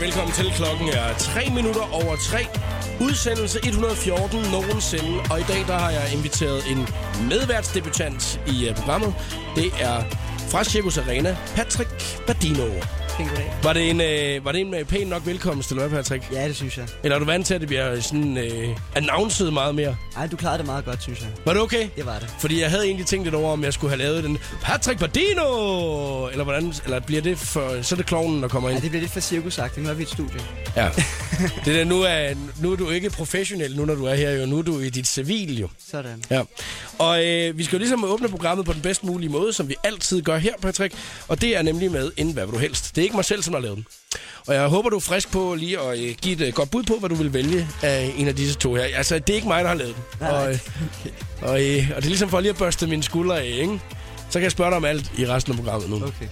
Velkommen til. Klokken er 3 minutter over 3. Udsendelse 114 nogensinde. Og i dag der har jeg inviteret en medværtsdebutant i uh, programmet. Det er fra Circus Arena, Patrick Badino. Var det en, øh, var det en øh, pæn nok velkomst, eller hvad, Patrick? Ja, det synes jeg. Eller er du vant til, at det bliver sådan øh, announced meget mere? Ej, du klarede det meget godt, synes jeg. Var det okay? Det var det. Fordi jeg havde egentlig tænkt lidt over, om jeg skulle have lavet den Patrick Badino! Eller hvordan? Eller bliver det for... Så er det klovnen, der kommer ind. Ja, det bliver lidt for cirkusagtigt. Nu er vi i et studie. Ja. Det der, nu, er, nu er du ikke professionel, nu når du er her jo. Nu er du i dit civil jo. Sådan. Ja. Og øh, vi skal jo ligesom åbne programmet på den bedst mulige måde, som vi altid gør her, Patrick. Og det er nemlig med en Hvad vil du helst? Det er ikke mig selv, som har lavet den. Og jeg håber, du er frisk på lige at øh, give et øh, godt bud på, hvad du vil vælge af en af disse to her. Altså, det er ikke mig, der har lavet den. Nej, og, øh, og, øh, og det er ligesom for lige at børste mine skuldre af, ikke? Så kan jeg spørge dig om alt i resten af programmet nu. Okay.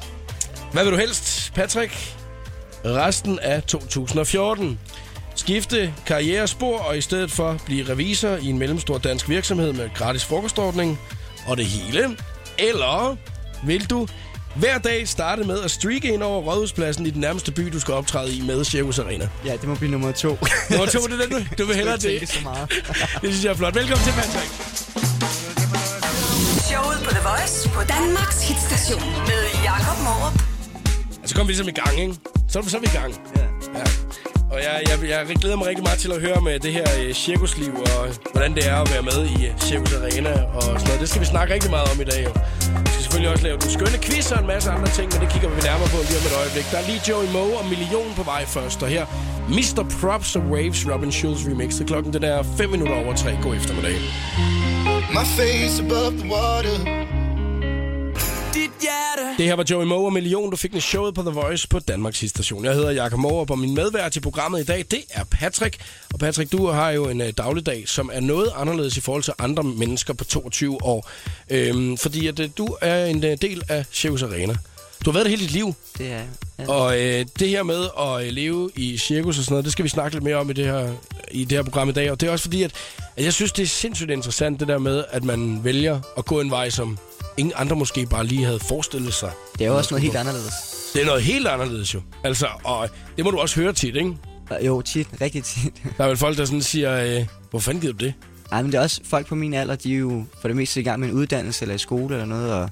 Hvad vil du helst, Patrick? Resten af 2014. Skifte karrierespor og i stedet for blive revisor i en mellemstor dansk virksomhed med gratis frokostordning og det hele. Eller vil du hver dag starte med at streake ind over Rådhuspladsen i den nærmeste by, du skal optræde i med Circus Arena. Ja, det må blive nummer to. Nummer to, det er den, du, du vil hellere det. så meget. Det synes jeg er flot. Velkommen til, Patrick. Showet på The Voice på Danmarks hitstation med Jakob Morup. Så kommer vi ligesom i gang, ikke? Så, så er vi i gang. Ja. Ja. Og jeg, jeg, jeg glæder mig rigtig meget til at høre om det her øh, cirkusliv, og hvordan det er at være med i øh, Cirkus Arena og sådan noget. Det skal vi snakke rigtig meget om i dag, jo. Vi skal selvfølgelig også lave den skønne quiz og en masse andre ting, men det kigger vi nærmere på lige om et øjeblik. Der er lige Joey Moe og Million på vej først, og her Mr. Props og Waves Robin Schulz remix. Det klokken den er 5 minutter over 3. God eftermiddag. My face above the water. Det her var Joey Moe og Million. Du fik den showet på The Voice på Danmarks station. Jeg hedder Jakob Moe, og min medvært til programmet i dag, det er Patrick. Og Patrick, du har jo en uh, dagligdag, som er noget anderledes i forhold til andre mennesker på 22 år. Øhm, fordi at, uh, du er en uh, del af Circus Arena. Du har været det hele dit liv, Det er ja. og øh, det her med at øh, leve i cirkus og sådan noget, det skal vi snakke lidt mere om i det her, i det her program i dag. Og det er også fordi, at, at jeg synes, det er sindssygt interessant, det der med, at man vælger at gå en vej, som ingen andre måske bare lige havde forestillet sig. Det er jo også noget helt anderledes. Det er noget helt anderledes jo. Altså, og det må du også høre tit, ikke? Jo, tit. Rigtig tit. Der er vel folk, der sådan siger, øh, hvor fanden giver du det? Ej, men det er også folk på min alder, de er jo for det meste i gang med en uddannelse eller i skole eller noget, og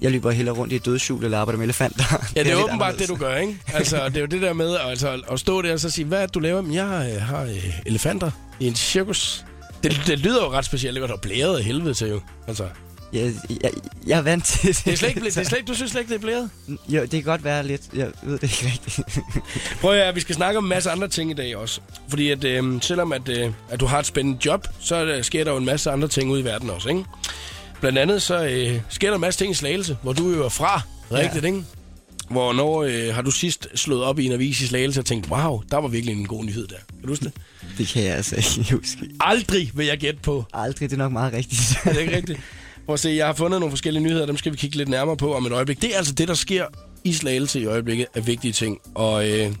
jeg løber hellere rundt i et dødshjul eller arbejder med elefanter. Ja, det er, lidt åbenbart det, du gør, ikke? Altså, det er jo det der med altså, at stå der og så sige, hvad er det, du laver? Men jeg øh, har øh, elefanter i en cirkus. Det, det lyder jo ret specielt? Og der er blæret af helvede til jo. Altså, Jeg, jeg, jeg er vant til det. det er slet ikke, det er slet du synes slet ikke, det er blæret? Jo, det kan godt være lidt. Jeg ved det ikke rigtigt. Prøv at vi skal snakke om en masse andre ting i dag også. Fordi at, øh, selvom at, øh, at du har et spændende job, så øh, sker der jo en masse andre ting ude i verden også, ikke? Blandt andet så øh, sker der en masse ting i Slagelse, hvor du jo er fra, rigtigt, ja. ikke? Hvornår øh, har du sidst slået op i en avis i Slagelse og tænkt, wow, der var virkelig en god nyhed der. Kan du huske det? det kan jeg altså ikke huske. Aldrig vil jeg gætte på. Aldrig, det er nok meget rigtigt. Er det ikke rigtigt? Prøv at se, jeg har fundet nogle forskellige nyheder, dem skal vi kigge lidt nærmere på om et øjeblik. Det er altså det, der sker i Slagelse i øjeblikket er vigtige ting. Og øh, jeg,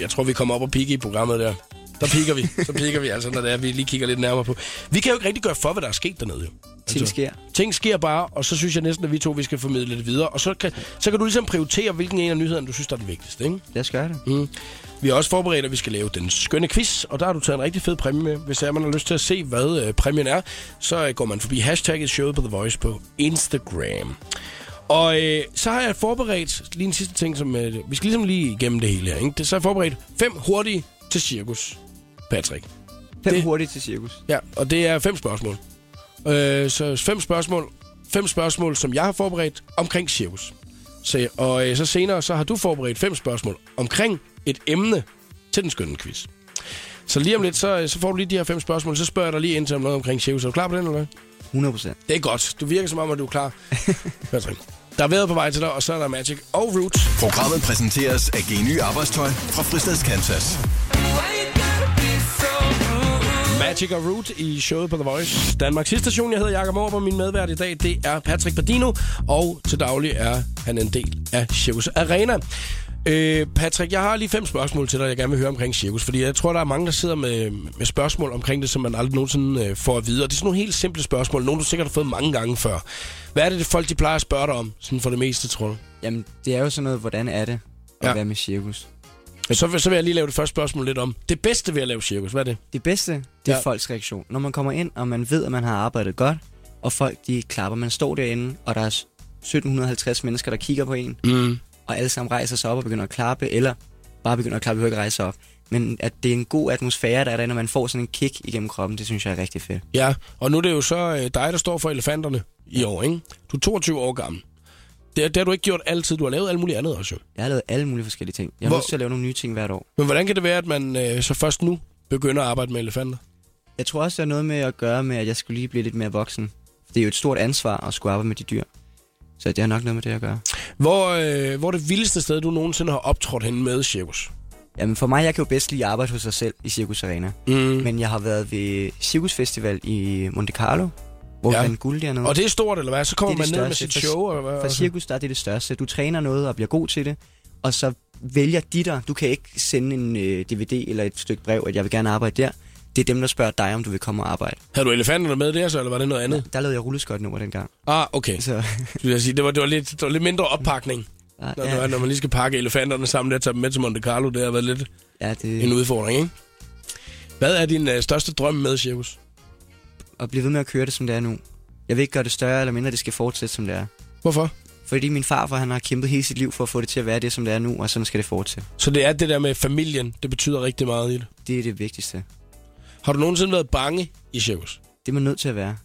jeg tror, vi kommer op og pikke i programmet der. Der pikker vi. Så pikker vi altså, når det er, vi lige kigger lidt nærmere på. Vi kan jo ikke rigtig gøre for, hvad der er sket dernede. Jo. Ting sker. Ting sker bare, og så synes jeg næsten, at vi to vi skal formidle det videre. Og så kan, så kan du ligesom prioritere, hvilken en af nyhederne, du synes, der er den vigtigste. Ikke? Lad os gøre det. Mm. Vi har også forberedt, at vi skal lave den skønne quiz, og der har du taget en rigtig fed præmie med. Hvis man har lyst til at se, hvad øh, præmien er, så øh, går man forbi hashtagget showet på The Voice på Instagram. Og øh, så har jeg forberedt lige en sidste ting, som øh, vi skal ligesom lige igennem det hele her. Ikke? Det, så har jeg forberedt fem hurtige til cirkus, Patrick. Fem det... hurtigt til cirkus. Ja, og det er fem spørgsmål. Øh, så fem spørgsmål, fem spørgsmål, som jeg har forberedt omkring cirkus. Så, og øh, så senere, så har du forberedt fem spørgsmål omkring et emne til den skønne quiz. Så lige om lidt, så, så får du lige de her fem spørgsmål, så spørger jeg dig lige ind til om noget omkring cirkus. Er du klar på den, eller hvad? 100 procent. Det er godt. Du virker som om, at du er klar. Patrick. Der er været på vej til dig, og så er der Magic og Root. Programmet præsenteres af Geny Arbejdstøj fra Fristads Kansas. Magic og Root i showet på The Voice. Danmarks station. Jeg hedder Jakob Morp, og min medvært i dag, det er Patrick Badino. Og til daglig er han en del af Circus Arena. Øh, Patrick, jeg har lige fem spørgsmål til dig, jeg gerne vil høre omkring cirkus. Fordi jeg tror, der er mange, der sidder med, med spørgsmål omkring det, som man aldrig nogensinde øh, får at vide. Og det er sådan nogle helt simple spørgsmål. Nogle, du sikkert har fået mange gange før. Hvad er det, det folk de plejer at spørge dig om? Sådan for det meste, tror du? Jamen, det er jo sådan noget, hvordan er det at ja. være med cirkus? Men så, vil- så vil jeg lige lave det første spørgsmål lidt om. Det bedste ved at lave cirkus, hvad er det? Det bedste, det er Ja. folks reaktion. Når man kommer ind, og man ved, at man har arbejdet godt, og folk de klapper. Man står derinde, og der er 1750 mennesker, der kigger på en, Mm. og alle sammen rejser sig op og begynder at klappe, eller bare begynder at klappe, behøver ikke rejse op. Men at det er en god atmosfære, der er derinde, og man får sådan en kick igennem kroppen, det synes jeg er rigtig fedt. Ja, og nu er det jo så øh, dig, der står for elefanterne i år, ikke? Du er 22 år gammel. Det, det har du ikke gjort altid. Du har lavet alt muligt andet også, jo. Jeg har lavet alle mulige forskellige ting. Jeg har Hvor- lyst til at lave nogle nye ting hvert år. Men hvordan kan det være, at man øh, så først nu begynder at arbejde med elefanter? Jeg tror også, det har noget med at gøre med, at jeg skulle lige blive lidt mere voksen. Det er jo et stort ansvar at skulle arbejde med de dyr. Så det har nok noget med det at gøre. Hvor, øh, hvor er det vildeste sted, du nogensinde har optrådt henne med cirkus? Jamen for mig, jeg kan jo bedst lide at arbejde hos sig selv i Circus Arena. Mm. Men jeg har været ved Cirkusfestival i Monte Carlo, hvor Ja. ja. vandt guld dernede. Og det er stort, eller hvad? Så kommer Det man det ned med sit show, eller hvad? For cirkus, der er det det største. Du træner noget og bliver god til det, og så vælger de dig. Du kan ikke sende en øh, DVD eller et stykke brev, at jeg vil gerne arbejde der. Det er dem, der spørger dig, om du vil komme og arbejde. Havde du elefanterne med der, så, eller var det noget andet? Der lavede jeg rulleskøjt nummer dengang. Ah, okay. Så, jeg sige, det var, det var, lidt, det var lidt mindre oppakning, ja, når, ja. når man lige skal pakke elefanterne sammen og tage dem med til Monte Carlo. Det har været lidt ja, det, en udfordring, ikke? Hvad er din øh, største drøm med cirkus? At blive ved med at køre det, som det er nu. Jeg vil ikke gøre det større eller mindre, det skal fortsætte, som det er. Hvorfor? Fordi min farfar, han har kæmpet hele sit liv for at få det til at være det, som det er nu, og sådan skal det fortsætte. Så det er det der med familien, det betyder rigtig meget i det. Det er det vigtigste. Har du nogensinde været bange i cirkus? Det er man nødt til at være.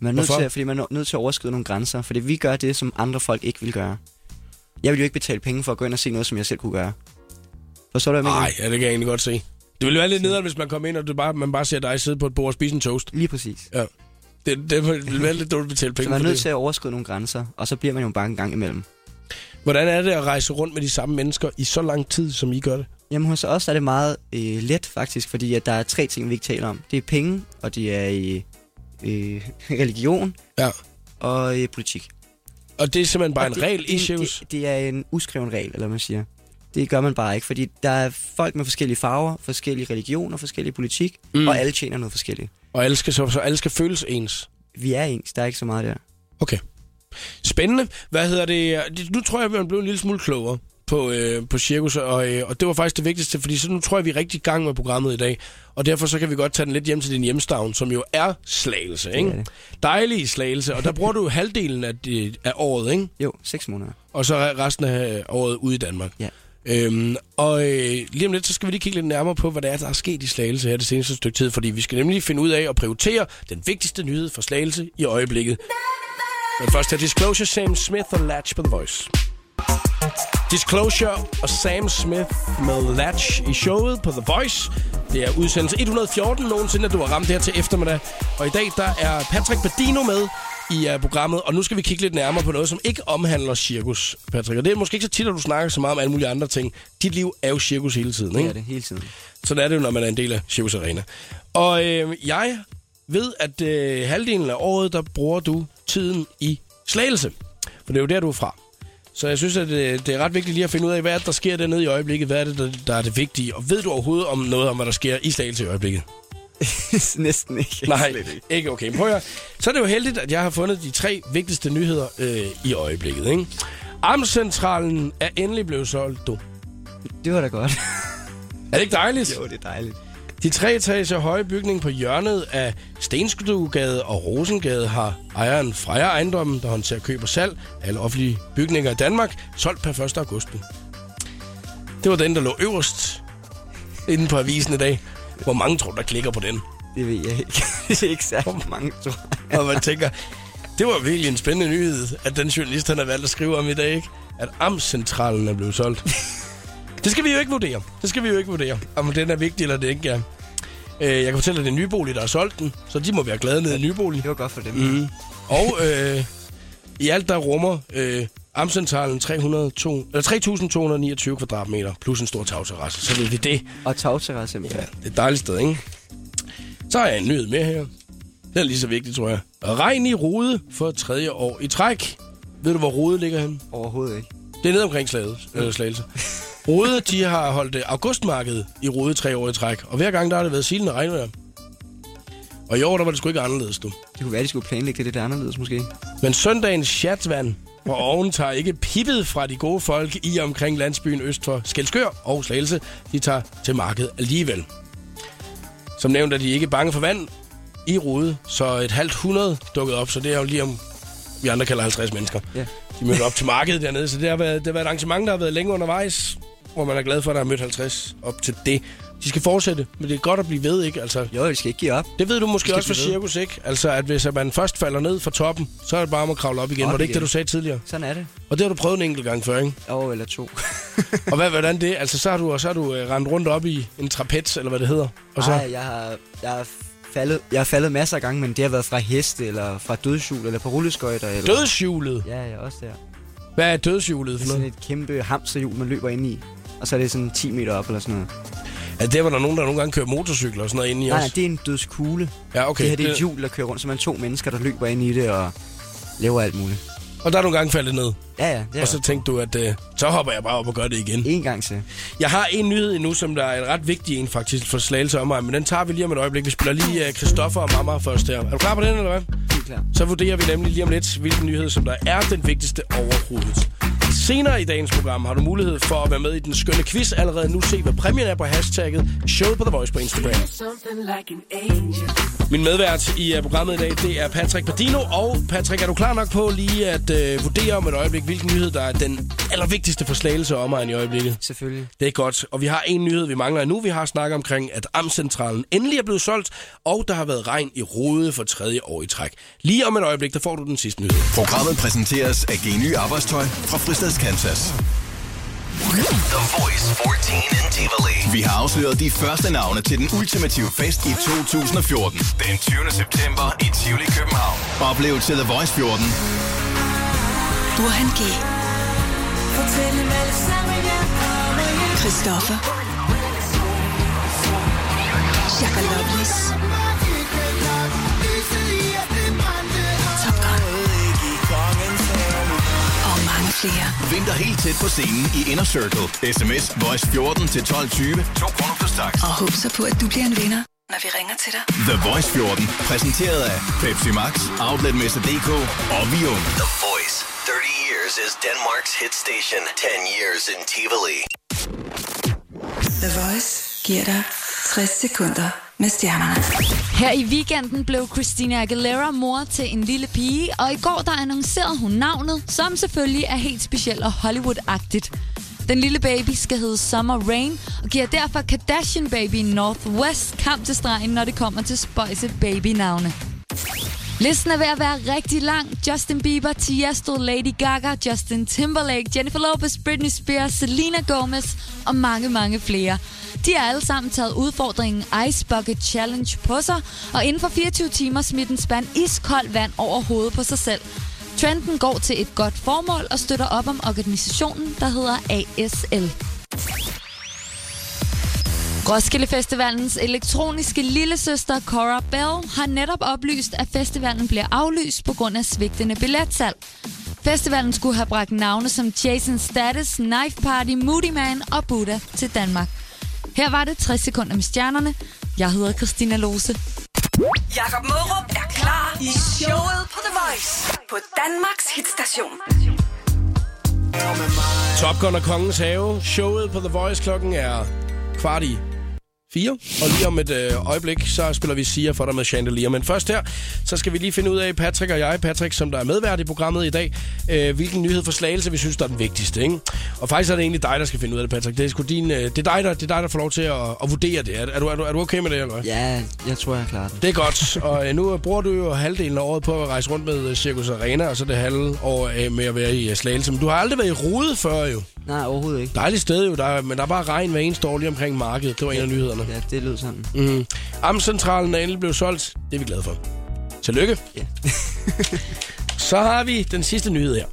Man er nødt Hvorfor? til, at- fordi man er nødt til at overskride nogle grænser, fordi vi gør det, som andre folk ikke vil gøre. Jeg vil jo ikke betale penge for at gå ind og se noget, som jeg selv kunne gøre. Forstår du, hvad jeg mener? Nej, ja, det kan jeg egentlig godt se. Det ville være lidt nederen, hvis man kom ind, og det bare, man bare ser dig sidde på et bord og spise en toast. Lige præcis. Ja. Det, det ville være lidt dumt at betale Så penge man er nødt det. til at overskride nogle grænser, og så bliver man jo bare en gang imellem. Hvordan er det at rejse rundt med de samme mennesker i så lang tid, som I gør det? Jamen hos os er det meget øh, let faktisk, fordi at der er tre ting, vi ikke taler om. Det er penge, og det er øh, øh, religion Ja. og øh, politik. Og det er simpelthen bare Og en det, regel i det, cirkus? det, det er en uskreven regel, eller man siger. Det gør man bare ikke, fordi der er folk med forskellige farver, forskellige religioner, forskellige politik, Mm. og alle tjener noget forskelligt. Og alle skal, så, så alle skal føles ens? Vi er ens, der er ikke så meget der. Okay. Spændende. Hvad hedder det? Nu tror jeg, at man blev en lille smule klogere på, øh, på cirkus, og, øh, og det var faktisk det vigtigste, fordi så nu tror jeg, vi er rigtig i gang med programmet i dag, og derfor så kan vi godt tage den lidt hjem til din hjemstavn, som jo er Slagelse, ikke? er det. Dejlig Slagelse, og der bruger du halvdelen af, det, af året, ikke? Jo, seks måneder. Og så resten af året ude i Danmark. Ja. Øhm, og øh, lige om lidt, så skal vi lige kigge lidt nærmere på, hvad der er, der er sket i Slagelse her det seneste stykke tid, fordi vi skal nemlig finde ud af at prioritere den vigtigste nyhed for Slagelse i øjeblikket. Men først er Disclosure, Sam Smith og Latch på The Voice. Disclosure og Sam Smith med Latch i showet på The Voice. Det er udsendelse 114 nogensinde, at du har ramt det her til eftermiddag. Og i dag, der er Patrick Badino med i uh, programmet, og nu skal vi kigge lidt nærmere på noget, som ikke omhandler cirkus, Patrick. Og det er måske ikke så tit, at du snakker så meget om alle mulige andre ting. Dit liv er jo cirkus hele tiden, ikke? er det hele tiden. Sådan er det jo, når man er en del af Circus Arena. Og øh, jeg ved, at øh, halvdelen af året, der bruger du tiden i Slagelse. For det er jo der, du er fra. Så jeg synes, at øh, det er ret vigtigt lige at finde ud af, hvad er det, der sker dernede i øjeblikket. Hvad er det, der, der er det vigtige? Og ved du overhovedet om noget om, hvad der sker i Slagelse i øjeblikket? Næsten ikke. Nej, Slet ikke. ikke okay. Prøv at. Så er det jo heldigt, at jeg har fundet de tre vigtigste nyheder øh, i øjeblikket. Ikke? Amtscentralen er endelig blevet solgt, du. Det var da godt. Er det ikke dejligt? jo, det er dejligt. De tre etager høje bygning på hjørnet af Stenskudugade og Rosengade har ejeren Freja Ejendommen, der håndterer køb og salg af alle offentlige bygninger i Danmark, solgt per 1. august. Det var den, der lå øverst inde på avisen i dag. Hvor mange tror du, der klikker på den? Det ved jeg ikke. det er ikke særlig mange, tror jeg. Og man tænker, det var virkelig en spændende nyhed, at den journalist, han har valgt at skrive om i dag, ikke? At Amtscentralen er blevet solgt. Det skal vi jo ikke vurdere. Det skal vi jo ikke vurdere, om den er vigtig eller det ikke er. Øh, Jeg kan fortælle, at det er Nybolig, der har solgt den, så de må være glade nede i Nybolig. Det var godt for dem. Mm. Og øh, i alt der rummer øh, Amtscentralen 300 to- eller 3.229 kvadratmeter, plus en stor tagterrasse. Så ved vi det. Og tagterrasse simpelthen. Ja, det er et dejligt sted, ikke? Så har jeg en nyhed med her. Den er lige så vigtig, tror jeg. Regn i Rude for tredje år i træk. Ved du, hvor Rude ligger henne? Overhovedet ikke. Det er nede omkring slaget, øh, Slagelse. Rude, de har holdt øh, augustmarked i Rude tre år i træk. Og hver gang, der har det været silende regnvejr. Og i år, der var det sgu ikke anderledes, du. Det kunne være, de skulle planlægge det lidt anderledes, måske. Men søndagens chatvand, Og oven tager ikke pippet fra de gode folk i omkring landsbyen øst for Skelskør og Slagelse. De tager til markedet alligevel. Som nævnt er de ikke bange for vand i Rude, så et halvt hundrede dukket op, så det er jo lige om, vi andre kalder 50 mennesker. Ja. De mødte op til markedet dernede, så det har, været, det har været et arrangement, der har været længe undervejs, hvor man er glad for, at der er mødt 50 op til det. De skal fortsætte, men det er godt at blive ved, ikke? Altså, Jo, vi skal ikke give op. det ved du måske også fra cirkus, ikke? Altså, at hvis at man først falder ned fra toppen, så er det bare om at kravle op igen. Op Var det ikke igen. det, du sagde tidligere? Sådan er det. Og det har du prøvet en enkelt gang før, ikke? År eller to. Og hvad, hvordan det? Altså, så har du, så har du øh, rendt rundt op i en trapez, eller hvad det hedder. Og så, Nej, jeg har, jeg har faldet, jeg har faldet masser af gange, men det har været fra heste, eller fra dødshjul, eller på rulleskøjter. Eller... dødshjulet. Ja, ja, også der. Hvad er dødshjulet Det for er sådan et kæmpe hamsterhjul, man løber ind i. Og så er det sådan 10 meter op eller sådan noget. Er det, hvor der er nogen, der nogle gange kører motorcykler og sådan noget ind i Nej, nej, os? det er en dødskugle. Ja, okay. Det her det er et hjul, der kører rundt, så man er to mennesker, der løber ind i det og laver alt muligt. Og der er nogle gange faldet ned. Ja, ja, det Og så tænkte du, at øh, så hopper jeg bare op og gør det igen. en gang til. Jeg har en nyhed endnu, som der er en ret vigtig en faktisk for Slagelse om mig, men den tager vi lige om et øjeblik. Vi spiller lige uh, Christoffer og Mamma først her. Er du klar på den, eller hvad? Helt klart. Så vurderer vi nemlig lige om lidt, hvilken nyhed, som der er den vigtigste overhovedet. Senere i dagens program har du mulighed for at være med i den skønne quiz. Allerede nu se, hvad præmien er på hashtagget Show på The Voice på Instagram. Min medvært i uh, programmet i dag, det er Patrick Padino. Og Patrick, er du klar nok på lige at uh, vurdere om et øjeblik, hvilken nyhed, der er den allervigtigste forslagelse om mig i øjeblikket? Selvfølgelig. Det er godt. Og vi har en nyhed, vi mangler nu. Vi har snakket omkring, at Amcentralen endelig er blevet solgt, og der har været regn i Rode for tredje år i træk. Lige om et øjeblik, der får du den sidste nyhed. Programmet præsenteres af Geny Arbejdstøj fra Fristads Kansas. The Voice 14 in Tivoli. Vi har afsløret de første navne til den ultimative fest i 2014. Den 20. september i Tivoli, København. Oplev til The Voice 14 Burhan G. Christoffer. Shaka Loveless. Flere. Dig helt tæt på scenen i Inner Circle. SMS Voice 14 til 1220. 2 kroner plus tax. Og håb så på, at du bliver en vinder, når vi ringer til dig. The Voice 14. Præsenteret af Pepsi Max, Outletmester.dk og Vium. The Voice. 30 years is Denmark's hit station. 10 years in Tivoli. The Voice giver dig 60 sekunder med stjernerne. Her i weekenden blev Christina Aguilera mor til en lille pige, og i går der annoncerede hun navnet, som selvfølgelig er helt specielt og Hollywood-agtigt. Den lille baby skal hedde Summer Rain, og giver derfor Kardashian Baby Northwest kamp til stregen, når det kommer til spøjse baby-navne. Listen er ved at være rigtig lang. Justin Bieber, Tiesto, Lady Gaga, Justin Timberlake, Jennifer Lopez, Britney Spears, Selena Gomez og mange, mange flere. De har alle sammen taget udfordringen Ice Bucket Challenge på sig, og inden for 24 timer smidt en spand iskoldt vand over hovedet på sig selv. Trenden går til et godt formål og støtter op om organisationen, der hedder ASL. Roskilde Festivalens elektroniske lillesøster Cora Bell har netop oplyst, at festivalen bliver aflyst på grund af svigtende billetsalg. Festivalen skulle have bragt navne som Jason Status, Knife Party, Moody Man og Buddha til Danmark. Her var det 60 sekunder med stjernerne. Jeg hedder Christina Lose. Jakob Mørup er klar i showet på The Voice på Danmarks hitstation. Top Gun og Kongens Have. Showet på The Voice klokken er kvart i fire. Og lige om et øh, øjeblik, så spiller vi Sia for dig med Chandelier. Men først her, så skal vi lige finde ud af, Patrick og jeg, Patrick, som der er medvært i programmet i dag, øh, hvilken nyhed for slagelse, vi synes, der er den vigtigste. Ikke? Og faktisk er det egentlig dig, der skal finde ud af det, Patrick. Det er, sgu din, øh, det er, dig, der, det er dig, der får lov til at, at vurdere det. Er, er, du, er, du, er du okay med det, eller hvad? Ja, jeg tror, jeg klarer det. Det er godt, og øh, nu bruger du jo halvdelen af året på at rejse rundt med Circus Arena, og så det halve år med at være i Slagelse. Men du har aldrig været i Rude før jo. Nej, overhovedet ikke. Dejligt sted jo, der, er- men der er bare regn hver eneste år lige omkring markedet. Det var en af nyhederne. Ja, det lød sådan. Mm. Amcentralen er endelig blevet solgt. Det er vi glade for. Tillykke. Ja. Så har vi den sidste nyhed her.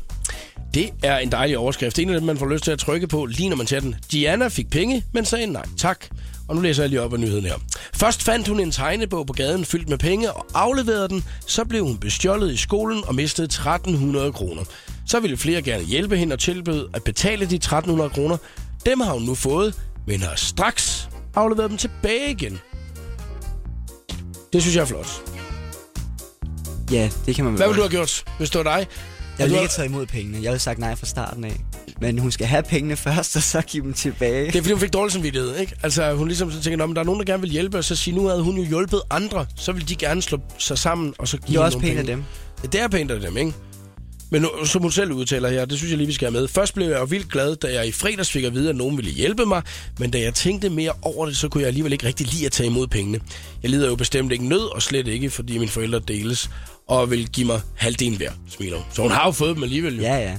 Det er en dejlig overskrift. En af dem, man får lyst til at trykke på, lige når man ser den. Diana fik penge, men sagde nej tak. Og nu læser jeg lige op af nyheden her. Først fandt hun en tegnebog på gaden fyldt med penge og afleverede den. Så blev hun bestjålet i skolen og mistede 1300 kroner. Så ville flere gerne hjælpe hende og tilbød at betale de 1300 kroner. Dem har hun nu fået, men har straks afleveret dem tilbage igen. Det synes jeg er flot. Ja, det kan man vel Hvad ville du have gjort, hvis det var dig? Jeg vil du ikke have taget imod pengene. Jeg ville sagt nej fra starten af. Men hun skal have pengene først, og så give dem tilbage. Det er fordi, hun fik dårlig samvittighed, ikke? Altså, hun ligesom så tænker, "Nå, men der er nogen, der gerne vil hjælpe, og så sige, nu havde hun jo hjulpet andre, så vil de gerne slå sig sammen, og så give Det er også pænt af dem. Ja, det er pænt af dem, ikke? Men nu, som hun selv udtaler her, det synes jeg lige, vi skal have med. Først blev jeg jo vildt glad, da jeg i fredags fik at vide, at nogen ville hjælpe mig, men da jeg tænkte mere over det, så kunne jeg alligevel ikke rigtig lide at tage imod pengene. Jeg lider jo bestemt ikke nød, og slet ikke, fordi mine forældre deles, og vil give mig halvdelen hver, smiler. Så hun har jo fået dem alligevel. Jo. Ja, ja.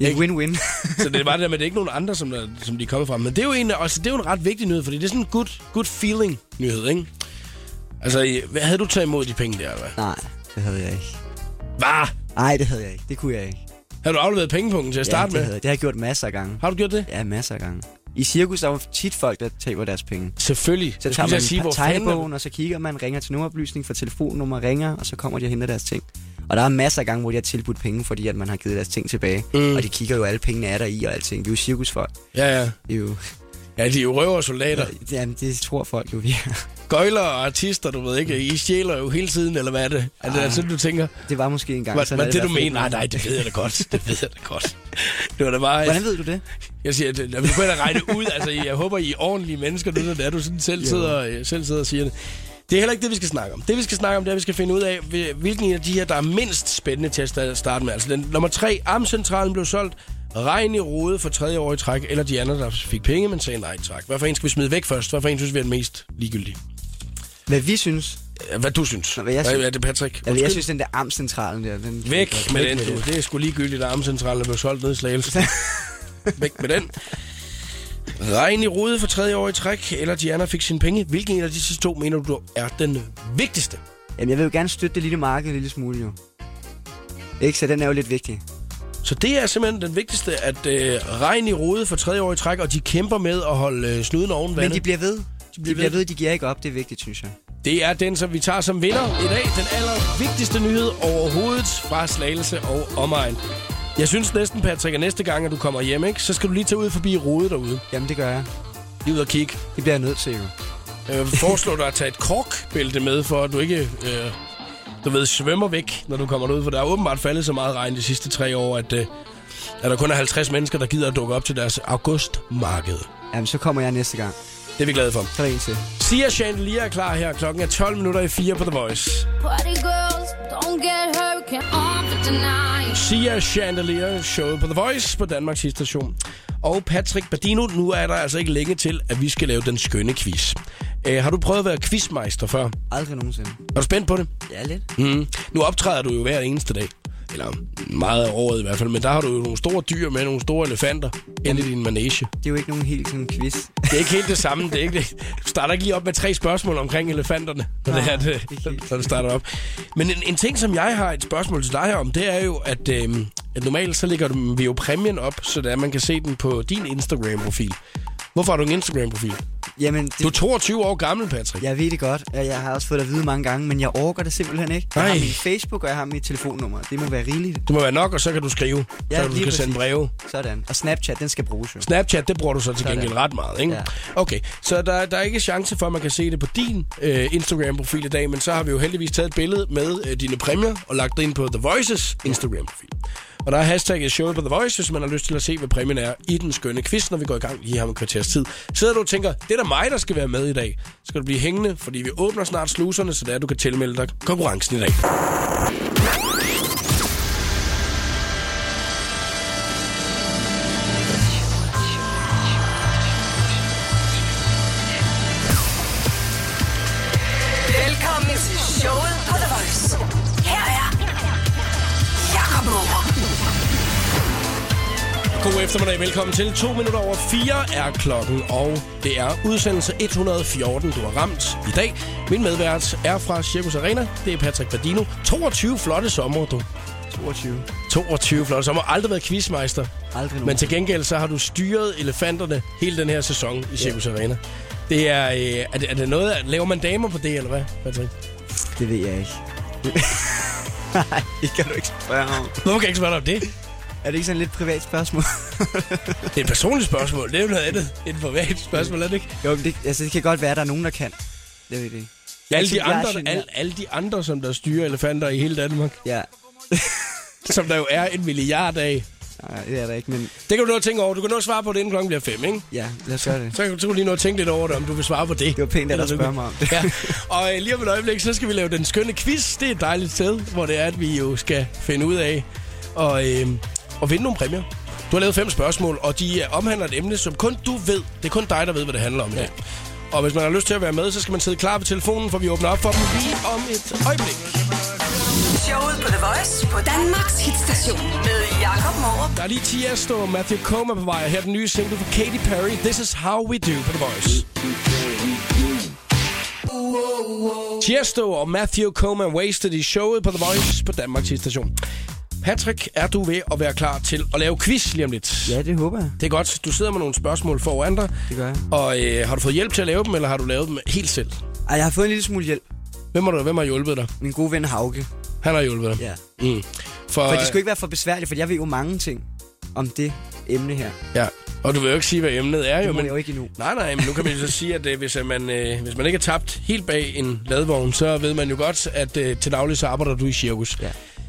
Det er win-win. Så det er bare det der med, at det er ikke nogen andre, som, der, som de er kommet fra. Men det er jo en, altså, det er jo en ret vigtig nyhed, fordi det er sådan en good, good feeling nyhed, ikke? Altså, hvad havde du taget imod de penge der, hvad? Nej, det havde jeg ikke. Hvad? Nej, det havde jeg ikke. Det kunne jeg ikke. Har du afleveret pengepunkten til at starte ja, det, med? havde, jeg. det har jeg gjort masser af gange. Har du gjort det? Ja, masser af gange. I cirkus der er jo tit folk, der taber deres penge. Selvfølgelig. Så tager man sige, tegnebogen, og så kigger man, ringer til nummeroplysning for telefonnummer, ringer, og så kommer de og henter deres ting. Og der er masser af gange, hvor de har tilbudt penge, fordi at man har givet deres ting tilbage. Mm. Og de kigger jo, alle pengene er der i og alting. Vi er jo cirkusfolk. Ja, ja. Det er jo... Ja, de er jo røver og soldater. Jamen, det tror folk jo, vi er. Gøjler og artister, du ved ikke. I stjæler jo hele tiden, eller hvad er det? Er det sådan, du tænker? Det var måske engang. Hvad er det, i du mener? Nej, nej, det ved jeg da godt. Det ved jeg da godt. Det var da bare... Hvordan ved du det? Jeg siger, at vi kunne da regne ud. Altså, jeg håber, I er ordentlige mennesker, nu når det er, du sådan selv sidder, øh, selv sidder og siger det. Det er heller ikke det, vi skal snakke om. Det, vi skal snakke om, det er, at vi skal finde ud af, hvil- hvilken af de her, der er mindst spændende til at sta- starte med. Altså, den, nummer tre, Amcentralen blev solgt. Regn i rode for tredje år i træk. Eller de andre, der fik penge, men sagde nej tak. Hvad for en skal vi smide væk først? Hvad for en synes vi er den mest ligegyldige? Hvad vi synes. Hvad du synes? Nå, hvad jeg synes. er det, Patrick? Altså, jeg Undskyld. synes, den der amtcentralen der... Den Væk med den, du. Det er sgu ligegyldigt, at Amcentralen er blevet solgt ned i Slagelse. Væk med den. Regn i rode for tredje år i træk, eller Diana fik sine penge. Hvilken en af disse to mener du er den vigtigste? Jamen, jeg vil jo gerne støtte det lille marked en lille smule, jo. Ikke, så den er jo lidt vigtig. Så det er simpelthen den vigtigste, at øh, regn i rode for tredje år i træk, og de kæmper med at holde øh, snuden oven Men vandet. de bliver ved. De bliver bliver ved. ved, de giver ikke op. Det er vigtigt, synes jeg. Det er den, som vi tager som vinder i dag. Den allervigtigste nyhed overhovedet fra Slagelse og omegn. Jeg synes næsten, Patrick, at næste gang, at du kommer hjem, ikke, så skal du lige tage ud forbi rode derude. Jamen, det gør jeg. Lige ud og kigge. Det bliver jeg nødt til, jo. Jeg vil foreslå dig at tage et korkbælte med, for at du ikke, øh, du ved, svømmer væk, når du kommer ud. For der er åbenbart faldet så meget regn de sidste tre år, at, øh, at der kun er 50 mennesker, der gider at dukke op til deres augustmarked. Jamen, så kommer jeg næste gang. Det er vi glade for. Så er der en til. Sia Chandelier er klar her. Klokken er 12 minutter i 4 på The Voice. Party girls, don't get hurt, can't on for tonight. Sia Chandelier, showet på The Voice på Danmarks station. Og Patrick Badino, nu er der altså ikke længe til, at vi skal lave den skønne quiz. Uh, har du prøvet at være quizmeister før? Aldrig nogensinde. Er du spændt på det? Ja, lidt. Mm. Nu optræder du jo hver eneste dag. Eller meget af året i hvert fald. Men der har du jo nogle store dyr med, nogle store elefanter inde i din manege. Det er jo ikke nogen helt sådan quiz. Det er ikke helt det samme. Det er ikke det. Du starter ikke lige op med tre spørgsmål omkring elefanterne, når, det er, det, helt. når du starter op. Men en, en ting, som jeg har et spørgsmål til dig her om, det er jo, at, øh, at normalt så lægger vi jo præmien op, så at man kan se den på din Instagram-profil. Hvorfor har du en Instagram-profil? Jamen, det, Du er 22 år gammel, Patrick. jeg ved det godt. Jeg har også fået det at vide mange gange, men jeg orker det simpelthen ikke. Jeg har Nej. min Facebook, og jeg har mit telefonnummer. Det må være rigeligt. Det må være nok, og så kan du skrive. Ja, så du kan sende præcis. breve. Sådan. Og Snapchat, den skal bruges jo. Snapchat, det bruger du så til Sådan. gengæld ret meget, ikke? Ja. Okay, så der, der er ikke chance for, at man kan se det på din øh, Instagram-profil i dag, men så har vi jo heldigvis taget et billede med øh, dine præmier og lagt det ind på The Voices Instagram-profil. Og der er hashtagget showet på The Voice, hvis man har lyst til at se, hvad præmien er i den skønne quiz, når vi går i gang lige her om kvarters tid. Sidder du og tænker, det er da mig, der skal være med i dag. Så skal du blive hængende, fordi vi åbner snart sluserne, så det er, du kan tilmelde dig konkurrencen i dag. Eftermiddag, velkommen til. To minutter over fire er klokken, og det er udsendelse 114, du har ramt i dag. Min medvært er fra Circus Arena. Det er Patrick Badino. 22 flotte sommer, du. 22. 22 flotte sommer. Aldrig været quizmeister. Aldrig nogen. Men til gengæld så har du styret elefanterne hele den her sæson i Circus Arena. Det er, øh, er, det, er det noget, laver man damer på det, eller hvad, Patrick? Det ved jeg ikke. Nej, det kan du ikke spørge om. Hvorfor kan jeg ikke spørge om det? Er det ikke sådan et lidt privat spørgsmål? Det er et personligt spørgsmål. Det er jo noget andet. Et privat spørgsmål, er det ikke? jo, men det, altså, det kan godt være, at der er nogen, der kan. Det ved jeg ikke. Alle de, andre, alle, alle de andre, som der styrer elefanter i hele Danmark. Ja. som der jo er en milliard af. Nej, det er der ikke, men Det kan du nå at tænke over. Du kan nå at svare på det, inden klokken bliver fem, ikke? ja, lad os gøre det. Så kan du lige nå at tænke lidt over det, om du vil svare på det. Det var pænt, at der spørger mig om det. Ja. Og øh, lige om et øjeblik, så skal vi lave den skønne quiz. Det er et dejligt sted, hvor det er, at vi jo skal finde ud af og, øh, og vinde nogle præmier. Du har lavet fem spørgsmål, og de omhandler et emne, som kun du ved. Det er kun dig, der ved, hvad det handler om i dag. Og hvis man har lyst til at være med, så skal man sidde klar ved telefonen, for vi åbner op for dem lige om et øjeblik. Showet på The Voice på Danmarks hitstation med Jakob Morup. Der er lige Tiesto og Matthew Coma på vej. Her er den nye single fra Katy Perry. This is how we do på The Voice. Tiesto og Matthew Coma Wasted i showet på The Voice på Danmarks station. Patrick, er du ved at være klar til at lave quiz lige om lidt? Ja, det håber jeg. Det er godt. Du sidder med nogle spørgsmål foran dig. Det gør jeg. Og øh, har du fået hjælp til at lave dem, eller har du lavet dem helt selv? Ej, jeg har fået en lille smule hjælp. Hvem har, du, hvem har hjulpet dig? Min gode ven Hauke. Han har hjulpet dig. Ja. Mm. For, For det skulle ikke være for besværligt, for jeg ved jo mange ting om det emne her. Ja, og du vil jo ikke sige, hvad emnet er, jo. Det må men, jeg jo ikke endnu. Nej, nej, men nu kan man jo så sige, at øh, hvis, øh, man, øh, hvis man ikke er tabt helt bag en ladvogn, så ved man jo godt, at øh, til daglig så arbejder du i cirkus. Ja.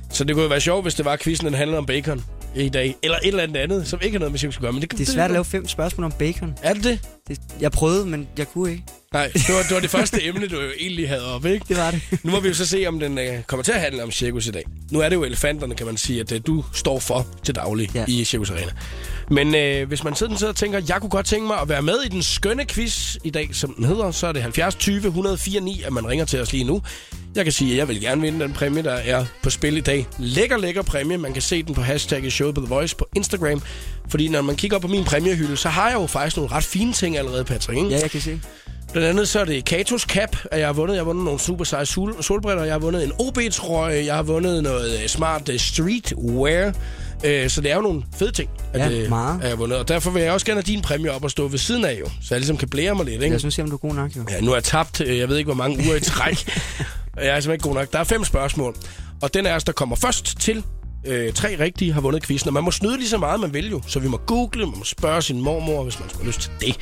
Så det kunne jo være sjovt, hvis det var, at quizzen den handlede om bacon i dag. Eller et eller andet andet, som ikke har noget med cirkus at gøre. Men det, Det er svært at lave fem spørgsmål om bacon. Er det det? Det, jeg prøvede, men jeg kunne ikke. Nej, det var, det var det første emne, du jo egentlig havde op, ikke? Det var det. Nu må vi jo så se, om den øh, kommer til at handle om cirkus i dag. Nu er det jo elefanterne, kan man sige, at øh, du står for til daglig ja. I Cirkus Arena. Men øh, hvis man sådan sidder og tænker, jeg kunne godt tænke mig at være med i den skønne quiz i dag, som den hedder, så er det 70 20 104 9, at man ringer til os lige nu. Jeg kan sige, at jeg vil gerne vinde den præmie, der er på spil i dag. Lækker, lækker præmie. Man kan se den på hashtag i showet på The Voice på Instagram. Fordi når man kigger på min præmiehylde, så har jeg jo faktisk nogle ret fine ting allerede, Patrick. Ikke? Ja, jeg kan se. Blandt andet så er det Katos Cap, at jeg har vundet. Jeg har vundet nogle super seje sol- solbriller. Jeg har vundet en OB-trøje. Jeg har vundet noget øh, smart øh, streetwear. Øh, Så det er jo nogle fede ting, at, Ja, øh, meget. har vundet. Og derfor vil jeg også gerne have din præmie op og stå ved siden af, jo. Så jeg ligesom kan blære mig lidt, ikke? Jeg synes, at du er god nok, jo. Ja, nu er jeg tabt, øh, jeg ved ikke, hvor mange uger i træk. jeg er simpelthen ikke god nok. Der er fem spørgsmål. Og den af os, der kommer først til øh, tre rigtige, har vundet quizzen. Og man må snyde lige så meget, man vil jo. Så vi må google, man må spørge sin mormor, hvis man skulle lyst til det.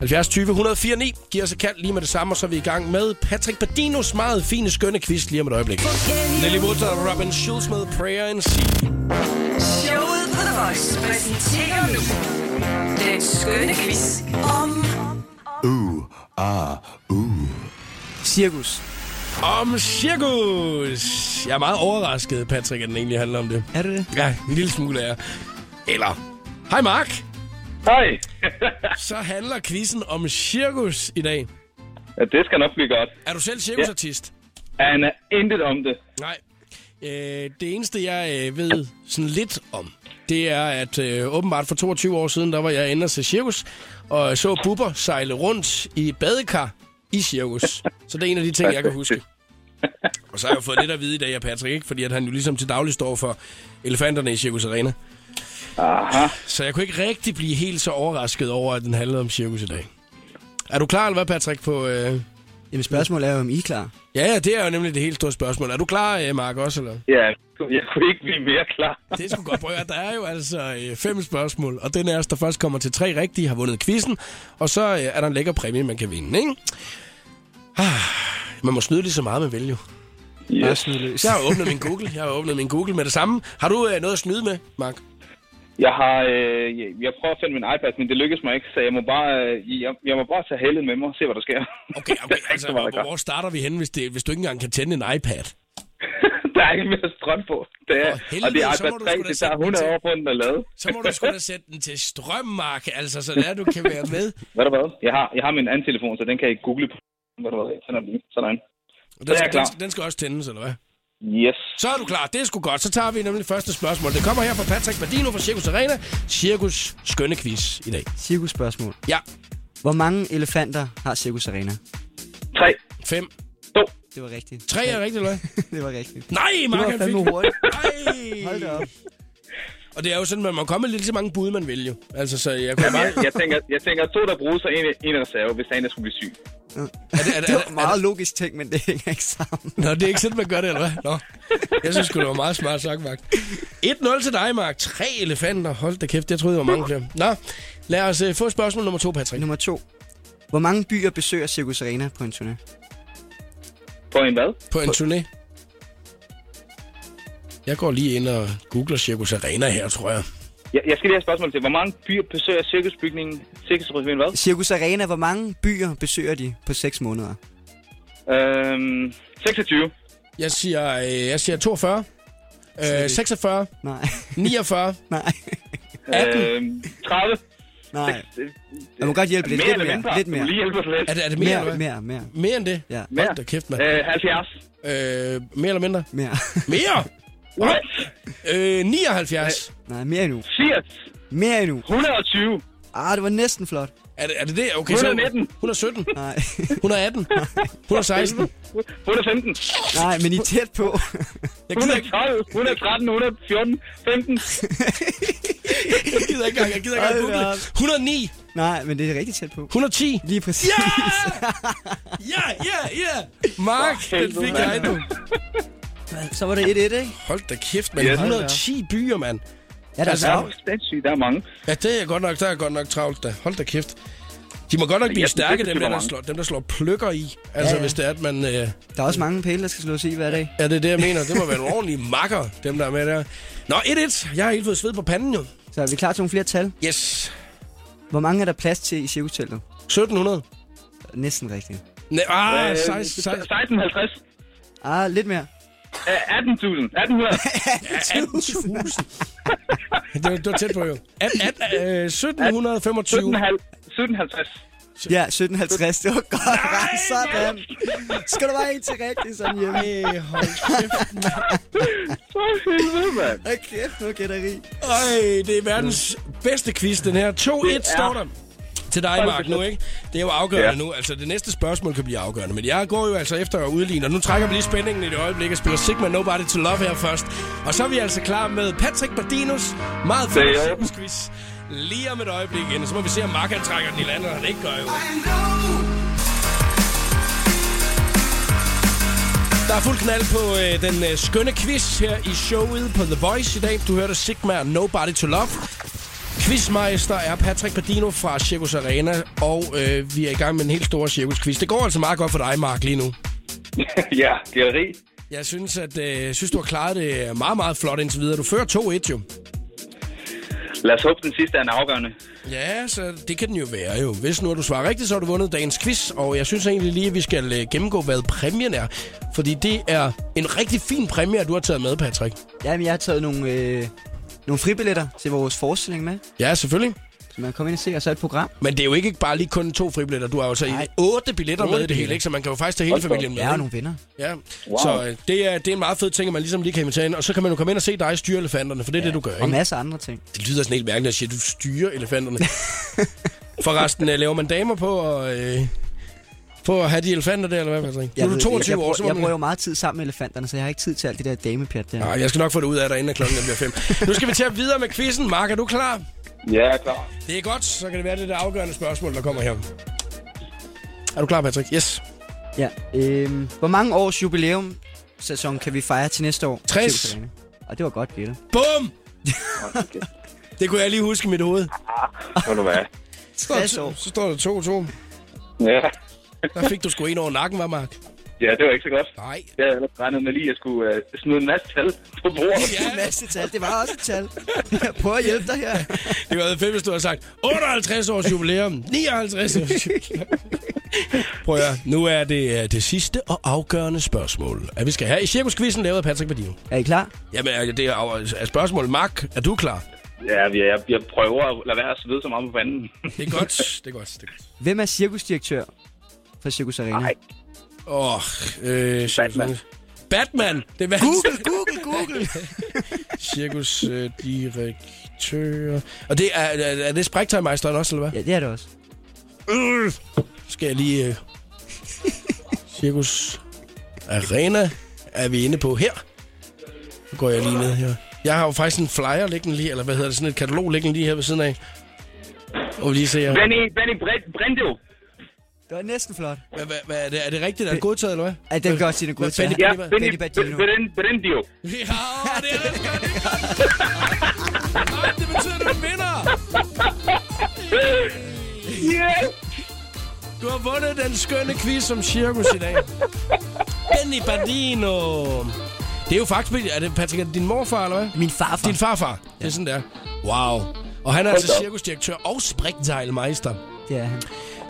70 20 104 9 giver os et kald lige med det samme, og så er vi i gang med Patrick Badinos meget fine, skønne quiz lige om et øjeblik. Nelly Wood og Robin Schulz med Prayer and Sea. Showet på The Voice præsenterer nu den skønne quiz om Cirkus. Om cirkus! Jeg er meget overrasket, Patrick, at den egentlig handler om det. Er det det? Ja, en lille smule er. Eller, hej Mark! Hej. Så handler quizzen om cirkus i dag. ja, det skal nok blive godt. Er du selv cirkusartist? Han er intet om det. Nej. Øh, det eneste, jeg øh, ved sådan lidt om, det er, at øh, åbenbart for 22 år siden, der var jeg inde og se cirkus, og så Bubber sejle rundt i badekar i cirkus. Så det er en af de ting, jeg kan huske. Og så har jeg jo fået lidt at vide i dag af Patrick, ikke? fordi at han jo ligesom til daglig står for elefanterne i Cirkus Arena. Aha. Så jeg kunne ikke rigtig blive helt så overrasket over, at den handlede om cirkus i dag. Er du klar, eller hvad, Patrick, på... Øh... Jamen, spørgsmålet er jo, om I er klar. Ja, ja, det er jo nemlig det helt store spørgsmål. Er du klar, øh, Mark, også, eller? Ja, jeg kunne ikke blive mere klar. Det er sgu godt prøve. Der er jo altså øh, fem spørgsmål, og den af os, der først kommer til tre rigtige, har vundet quizzen. Og så øh, er der en lækker præmie, man kan vinde, ikke? Ah, man må snyde lige så meget, man vil jo. Yes. Jeg har åbnet min Google. Jeg har åbnet min Google med det samme. Har du øh, noget at snyde med, Mark? Jeg har, øh, jeg, prøver at finde min iPad, men det lykkes mig ikke, så jeg må bare, øh, jeg, jeg må bare tage heldet med mig og se, hvad der sker. Okay, Der okay altså, så meget, hvor, der, starter vi henne, hvis, det, hvis du ikke engang kan tænde en iPad? der er ikke mere strøm på. Det er, For helvede, og det er iPad må du 3, sgu da det tager den 100 til. år på, den er lavet. Så må du sgu da sætte den til strøm, Mark, altså, så der du kan være med. Ved du hvad? Jeg har, jeg har min anden telefon, så den kan jeg google på. Ved du hvad? Sådan er den. Sådan. Den, er klar. den, skal- den skal også tændes, eller hvad? Yes. Så er du klar. Det er sgu godt. Så tager vi nemlig første spørgsmål. Det kommer her fra Patrick Badino fra Cirkus Arena. Cirkus skønne quiz i dag. Cirkusspørgsmål. Ja. Hvor mange elefanter har Cirkus Arena? 3, Fem. 2, Det var rigtigt. Tre er rigtigt, eller det var rigtigt. Nej, Mark, han fik fandme hurtigt. Nej. Hold da op. Og det er jo sådan, at man kommer lidt så mange bud, man vil jo. Altså, så jeg kunne bare... jeg, jeg, tænker, jeg tænker to, der bruges, og en, en i reserve, hvis er der skulle blive syg. Er det, er det, er Det det, var meget logisk ting, men det hænger ikke sammen. Nå, det er ikke sådan, man gør det, eller hvad? Nå. Jeg synes det var meget smart sagt, Mark. 1-0 til dig, Mark. Tre elefanter. Hold da kæft, jeg troede, det var mange flere. Nå, lad os uh, få spørgsmål nummer to, Patrick. Nummer to. Hvor mange byer besøger Cirkus Arena på en turné? På en hvad? På en turné. Jeg går lige ind og googler Circus Arena her, tror jeg. Jeg, jeg skal lige have et spørgsmål til. Hvor mange byer besøger cirkusbygningen? Cirkusbygningen hvad? Circus Arena, hvor mange byer besøger de på 6 måneder? Øhm, 26. Jeg siger, øh, jeg siger 42, øh, 46, Nej, 49, nej, 18. Øhm, 30. nej. Jeg må godt hjælpe lidt. Mere Lidt mere, mindre? lidt Du må mere. lige hjælpe os lidt. Er det, er det mere, Mere, eller hvad? mere, mere, Mere end det? Ja. Hold da kæft, mand. Øh, 70. Øh, mere eller mindre? mere. Mere? What? Øh, 79. Nej, mere endnu. 80. Mere endnu. 120. Ah, det var næsten flot. Er det, er det det? Okay, så 119. 117, Nej, 118, 116. 115. nej, men I er tæt på. Jeg gider ikke, 112. 113. 114. 15. jeg gider ikke engang, jeg gider ikke engang Hold google da det. 109, nej, men det er rigtig tæt på. 110. Lige præcis. Ja! Ja, ja, ja! Mark, den fik jeg nu. Så var det 1-1, ikke? Hold da kæft, mand. Yes. 110 byer, mand. Ja, der er så. Ja, sindssygt. Der er mange. Ja, det er godt nok, der er godt nok travlt da. Hold da kæft. De må godt nok blive synes, stærke, dem der, der, slår, dem, der slår pløkker i. Altså, Ja, ja. hvis det er, at man... Øh, Der er også mange pæle, der skal slås i hver dag. ja, det er det, jeg mener. Det må være nogle ordentlige makker, dem der er med der. Nå, 1-1. Jeg har helt fået sved på panden, jo. Så er vi klar til nogle flere tal. Yes. Hvor mange er der plads til i cirkusteltet? 1700. Næsten rigtigt. Nej, ah, Øh, 16, 1650. Ah, lidt mere. Øh, 18.000. 1800. 18.000. det, var, det var tæt på, jo. At, at, øh, 1725. 1750. Ja, 1750. Det var godt. Nej, sådan. Skal du bare en til rigtig sådan hjemme? Ej, hold kæft. For helvede, mand. Hold kæft, nu gætter I. Øj, det er verdens bedste quiz, den her. 2-1 står der. Til dig, Mark, nu, ikke? Det er jo afgørende Ja. nu. Altså, det næste spørgsmål kan blive afgørende. Men jeg går jo altså efter at udligne, og nu trækker vi lige spændingen i det øjeblik og spiller Sigma Nobody to Love her først. Og så er vi altså klar med Patrick Bardinos meget orden. quiz. Lige om et øjeblik igen, så må vi se, om Mark han trækker den i landet, og han ikke gør jo. Der er fuld knald på øh, den øh, skønne quiz her i showet på The Voice i dag. Du hørte Sigma Nobody to Love. Quizmeister er Patrick Padino fra Circus Arena, og øh, vi er i gang med en helt stor cirkus-quiz. Det går altså meget godt for dig, Mark, lige nu. ja, gætteri. Jeg synes, at øh, synes, du har klaret det meget, meget flot indtil videre. Du fører 2-1 jo. Lad os håbe, den sidste er en afgørende. Ja, så det kan den jo være jo. Hvis nu du svarer rigtigt, så har du vundet dagens quiz, og jeg synes egentlig lige, at vi skal øh, gennemgå, hvad præmien er. Fordi det er en rigtig fin præmie, du har taget med, Patrick. Jamen, jeg har taget nogle, øh, nogle fribilletter til vores forestilling med. Ja, selvfølgelig. Så man kan komme ind og se, og så et program. Men det er jo ikke bare lige kun to fribilletter. Du har jo så Nej. otte billetter med i det hele, ikke? Så man kan jo faktisk tage hele Hold familien med. Er ikke? nogle venner. Ja, wow. så øh, det, er, det er en meget fed ting, at man ligesom lige kan invitere ind. Og så kan man jo komme ind og se dig styre elefanterne, for det er det, du gør, Og ikke? masser af andre ting. Det lyder sådan helt mærkeligt at sige, at du styrer elefanterne. Forresten, øh, laver man damer på at, øh, på at have de elefanter der, eller hvad, Patrick? Nu er du ved- 22 jeg, år, jeg, så jeg, må jeg bruger jo meget tid sammen med elefanterne, så jeg har ikke tid til alt det der damepjat der. Nej, jeg skal nok få det ud af dig, inden klokken bliver fem. Nu skal vi til at videre med quizzen. Mark, er du klar? Ja, klar. Det er godt, så kan det være det der afgørende spørgsmål, der kommer her. Er du klar, Patrick? Yes. Ja. Øhm, hvor mange års jubilæum sæson kan vi fejre til næste år? 60. Cirkus Arena? Og det var godt gættet. Bum! det kunne jeg lige huske i mit hoved. Må du være. 60 år. Så står der 2-2. Ja. Der fik du sgu en over nakken, var Mark? ja, det var ikke så godt. Nej. Jeg havde ellers regnet med lige, at jeg skulle uh, smide en masse tal på bordet. Ja, En masse tal. Det var også et tal. Jeg prøver at hjælpe dig her. det var fedt, hvis du havde sagt 58 års jubilæum, 59 års jubilæum. Prøv at høre, nu er det øh, det sidste og afgørende spørgsmål, at vi skal have i Cirkuskvisten lavet af Patrick Badino. Er I klar? Jamen, er- det er, er spørgsmålet. Mark, er du klar? Ja, jeg, jeg, prøver at lade være at svede så meget på fanden. Det er godt, det er godt. Det er godt. Hvem er cirkusdirektør for Cirkus Arena? Nej. Åh, oh, øh, Batman. Batman! Det er Google, Google, Google. Cirkusdirektør... Øh, og det er, er, er det spræktøjmeisteren også, eller hvad? Ja, det er det også. Øh, skal jeg lige... Øh, Cirkus Arena er vi inde på her. Nu går jeg lige ned her. Jeg har jo faktisk en flyer liggende lige, eller hvad hedder det, sådan et katalog liggende lige her ved siden af. Og vi lige se her. Benny, Benny Brendo. Det var næsten flot. Hvad, hvad, hvad er, det, er det rigtigt? Er det godtaget, eller hvad? Ej, det kan godt sige, det er godt Benny- til. Ja, Benny- Benny, Benny Badino. Benny, Brendio. Ja, det er det godt, det er betyder, at du er en vinder. Yeah! Du har vundet den skønne quiz om cirkus i dag. Benny Badino. Det er jo faktisk... Er det, Patrick, er det din morfar, eller hvad? Min farfar. Din farfar. Det er sådan der. Wow. Og han er altså cirkusdirektør og springteilmeister. Det er han.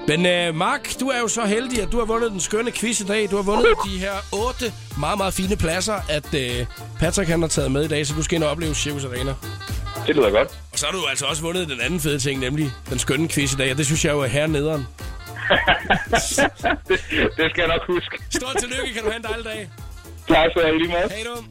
Men øh, Mark, du er jo så heldig, at du har vundet den skønne quiz i dag. Du har vundet de her otte meget, meget fine pladser, at øh, Patrick han har taget med i dag, så du skal ind og opleve Circus Arena. Det lyder godt. Og så har du altså også vundet den anden fede ting, nemlig den skønne quiz i dag, og det synes jeg jo er hernederen. det, det skal jeg nok huske. Stort tillykke, kan du have en dejlig dag. Tak skal du have i lige måde. Hej du.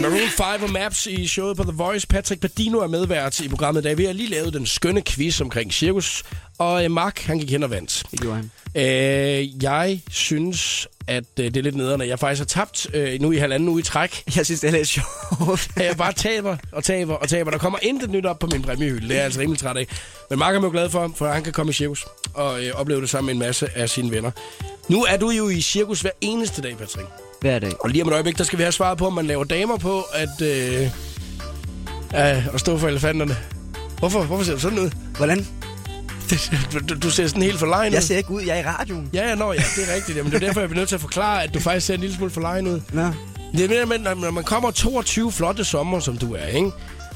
Maroon 5 og Maps i showet på The Voice. Patrick Badino er medvært i programmet i dag. Vi har lige lavet den skønne quiz omkring cirkus. Og øh, Mark, han gik hen og vandt. Det gjorde han. Øh, jeg synes, at øh, det er lidt nederen, at jeg faktisk har tabt øh, nu i halvanden uge i træk. Jeg synes, det er lidt sjovt. At jeg bare taber og taber og taber. Der kommer intet nyt op på min præmiehylde. Det er jeg altså rimelig træt af. Men Mark er jo glad for, for han kan komme i cirkus og øh, opleve det sammen med en masse af sine venner. Nu er du jo i cirkus hver eneste dag, Patrick. Hver dag. Og lige om et øjeblik, der skal vi have svaret på, om man laver damer på at, øh, øh, at stå for elefanterne. Hvorfor, hvorfor ser du sådan ud? Hvordan? Du, du, ser sådan helt forlegen ud. Jeg ser ikke ud. Jeg er i radioen. Ja, ja, nå, ja, det er rigtigt. Jamen, det er derfor, jeg bliver nødt til at forklare, at du faktisk ser en lille smule forlegen ud. Nå. Det er mere, men når man kommer 22 flotte sommer, som du er, ikke?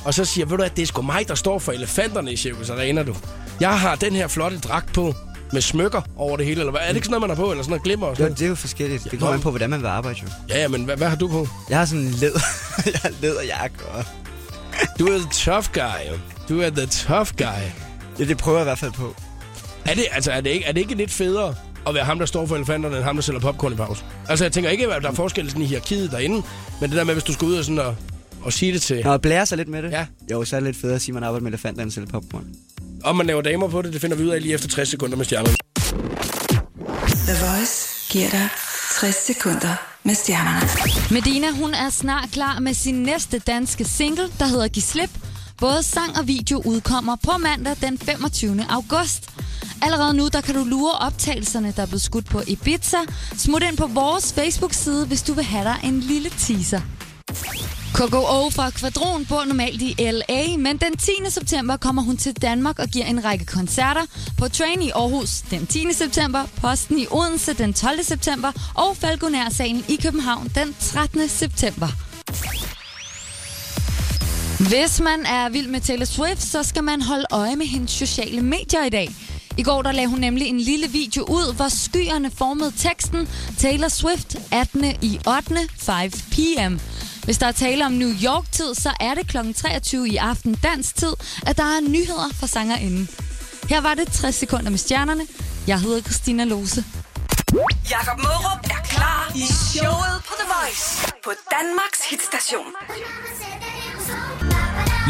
Og så siger, ved du at det er sgu mig, der står for elefanterne i Circus Arena, du. Jeg har den her flotte dragt på, med smykker over det hele, eller hvad? Er det ikke sådan noget, man har på, eller sådan noget glimmer og Jo, sådan noget? det er jo forskelligt. Det kommer an på, hvordan man vil arbejde, jo. Ja, ja, men hvad, hvad har du på? Jeg har sådan en læder, jeg har læderjakke, og Du er the tough guy, jo. Du er the tough guy. ja, det prøver jeg i hvert fald på. Er det, altså, er det, ikke, er det ikke lidt federe at være ham, der står for elefanterne, end ham, der sælger popcorn i pause? Altså, jeg tænker ikke, at der er forskel sådan i hierarkiet derinde, men det der med, hvis du skal ud og, sådan og, og sige det til, Når jeg blærer sig lidt med det, Ja. jo, så er det lidt federe at sige, at man arbejder med elefanter end selv popcorn. Om man laver damer på det, det finder vi ud af lige efter 60 sekunder med stjernerne. The Voice giver dig 60 sekunder med stjernerne. Medina, hun er snart klar med sin næste danske single, der hedder Giv slip. Både sang og video udkommer på mandag den 25. august. Allerede nu, der kan du lure optagelserne, der er blevet skudt på Ibiza. Smut ind på vores Facebook-side, hvis du vil have dig en lille teaser. KKO fra Kvadron bor normalt i LA, men den 10. september kommer hun til Danmark og giver en række koncerter på Train i Aarhus den 10. september, Posten i Odense den 12. september og Falconer-salen i København den 13. september. Hvis man er vild med Taylor Swift, så skal man holde øje med hendes sociale medier i dag. I går der lagde hun nemlig en lille video ud, hvor skyerne formede teksten Taylor Swift 18. i 8. 5 p.m. Hvis der er tale om New York-tid, så er det kl. 23 i aften dansk tid, at der er nyheder fra sangerinden. Her var det 60 sekunder med stjernerne. Jeg hedder Christina Lose. Jakob Mørup er klar i showet på The Voice på Danmarks hitstation.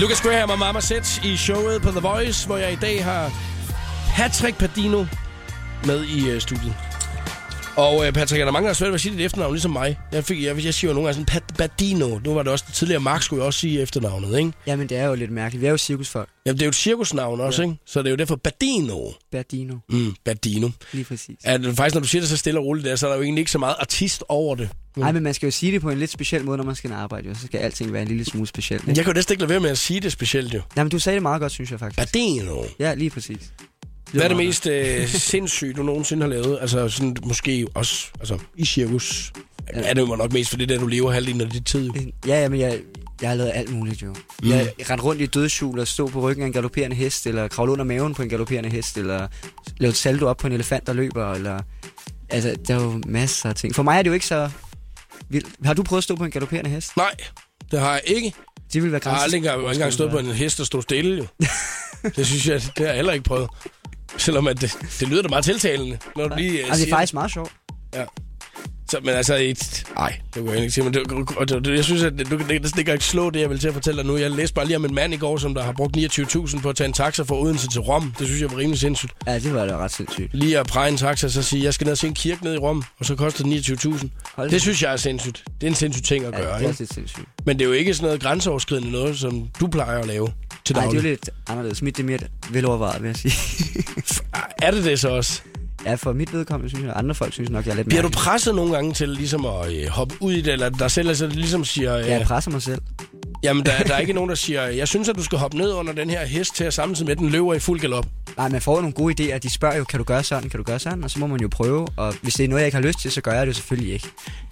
Lucas Graham og Mama Set i showet på The Voice, hvor jeg i dag har Patrick Padino med i uh, studiet. Og uh, Patrick, er der mange, der har svært ved at sige dit efternavn, ligesom mig? Jeg, fik, jeg, jeg siger jo nogle gange sådan, Pat Badino. Nu var det også tidligere, Mark skulle jo også sige efternavnet, ikke? Jamen, det er jo lidt mærkeligt. Vi er jo cirkusfolk. Jamen, det er jo et cirkusnavn også, ikke? Så det er jo derfor Badino. Berdino, Mm, Badino. lige præcis. Det, faktisk, når du siger det så stille og roligt der, så er der jo egentlig ikke så meget artist over det. Nej, men man skal jo sige det på en lidt speciel måde, når man skal arbejde, jo. Så skal alting være en lille smule specielt. Ikke? Jeg kan jo næsten ikke lade være med at sige det specielt, jo. Jamen, du sagde det meget godt, synes jeg faktisk. Badino. Ja, lige præcis. Hvad er det mest øh, sindssyge, du nogensinde har lavet? Altså sådan, måske også altså, i cirkus. Ja. Er det jo nok mest for det der, du lever halvdelen af dit tid? jo. godt. Ja, ja, men jeg, jeg har lavet alt muligt, jo. Mm. Jeg rendte rundt i dødshjul og stå på ryggen af en galopperende hest, eller kravle under maven på en galopperende hest, eller lave et saldo op på en elefant, der løber, eller... Altså, der er jo masser af ting. For mig er det jo ikke så vildt. Har du prøvet at stå på en galopperende hest? Nej, det har jeg ikke. Det vil være Jeg har aldrig engang stået på en hest, der stod stille, jo. det synes jeg, det har jeg heller ikke prøvet. Selvom at det, det lyder da meget tiltalende, når du lige uh, Altså, det er faktisk meget sjovt. Ja. Så, men altså, et, ej, det kunne jeg ikke sige, men det, og det, jeg synes, at du kan det, det kan ikke slå det, jeg vil til at fortælle dig nu. Jeg læste bare lige om en mand i går, som der har brugt 29.000 på at tage en taxa fra Odense til Rom. Det synes jeg var rimelig sindssygt. Ja, det var da ret sindssygt. Lige at præge en taxa, så sige, jeg skal ned og se en kirke ned i Rom, og så koster det 29.000. Hold Det synes jeg er sindssygt. Det er en sindssyg ting at Ja, gøre, det er ikke? sindssygt. Men det er jo ikke sådan noget grænseoverskridende noget, som du plejer at lave til Nej, det er daglig. jo lidt anderledes. Mit det er mere velovervejet, vil jeg sige. Er det det så også? ja, for mit vedkommende synes jeg, andre folk synes nok, jeg er lidt Bliver du mærkelig. presset nogle gange til ligesom at øh, hoppe ud i det, eller der selv altså, ligesom siger... Øh, Ja, jeg presser mig selv. Jamen, der, der er ikke nogen, der siger, jeg synes, at du skal hoppe ned under den her hest til at samtidig med, at den løber i fuld galop. Nej, man får jo nogle gode idéer. De spørger jo, kan du gøre sådan, kan du gøre sådan? Og så må man jo prøve. Og hvis det er noget, jeg ikke har lyst til, så gør jeg det jo selvfølgelig ikke.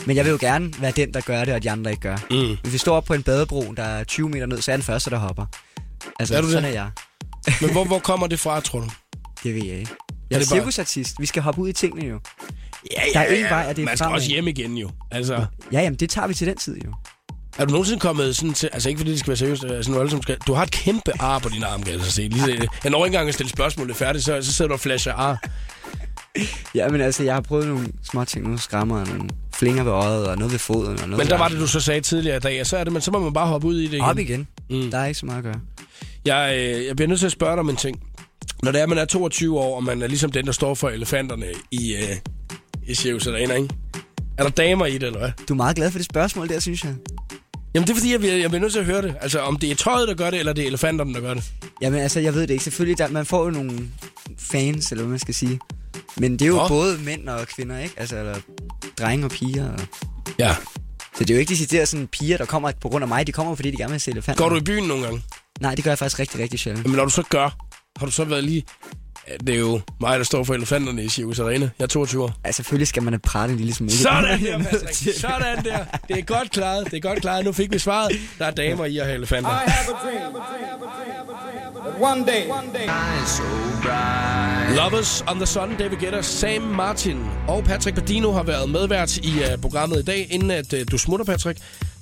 Men jeg vil jo gerne være den, der gør det, og de andre ikke gør. Mm. Hvis vi står op på en badebro, der er 20 meter ned, så er den første, der hopper. Altså, Er du det? sådan er jeg. Men hvor, hvor kommer det fra, tror du? Det ved jeg ikke. Jeg er, det bare- cirkusartist. Vi skal hoppe ud i tingene jo. Ja, Der er én vej, og det er Man skal fremad. også hjem igen, jo. Altså, Ja, jamen, det tager vi til den tid jo. er du nogensinde kommet sådan til... Altså, ikke fordi det skal være seriøst. Altså, nu som skal, du har et kæmpe ar på din arm, kan jeg så se. Lige, jeg når ikke engang at stille spørgsmålet færdigt, så, så sidder du og flasher ar. Ja, men altså, jeg har prøvet nogle små ting, nogle skrammer, nogle flinger ved øjet, og noget ved foden. Og noget Men der var det, du så sagde tidligere i dag, og så, er det, men så må man bare hoppe ud i det igen. Op igen. Mm. Der er ikke så meget at gøre. Jeg, øh, jeg bliver nødt til at spørge dig om en ting. Når det er, man er 22 år, og man er ligesom den, der står for elefanterne i, øh, i Circus Arena, ikke? Er der damer i det, eller hvad? Du er meget glad for det spørgsmål der, synes jeg. Jamen, det er fordi, jeg bliver, jeg bliver nødt til at høre det. Altså, om det er tøjet, der gør det, eller det er elefanterne, der gør det. Jamen altså, jeg ved det ikke. Selvfølgelig, der, man får jo nogle fans, eller hvad man skal sige. Men det er jo Nå. både mænd og kvinder, ikke? Altså, eller drenge og piger. Og... Ja. Så det er jo ikke decideret sådan piger, der kommer på grund af mig. De kommer, fordi de gerne vil se elefanter. Går du i byen nogle gange? Nej, det gør jeg faktisk rigtig, rigtig sjældent. Jamen, når du så gør, har du så været lige... Ja, Det er jo mig, der står for elefanterne i Circus Arena. Jeg er 22 år. Altså, selvfølgelig skal man have pratet en lille smule. Sådan der, Patrick. Sådan der. Det er godt klaret. Det er godt klaret. Nu fik vi svaret. Der er damer i at have elefanter. have a dream one day, one day, Lovers on the Sun, David Guetta, Sam Martin og Patrick Badino har været medvært i uh, programmet i dag. Inden at uh, du smutter, Patrick,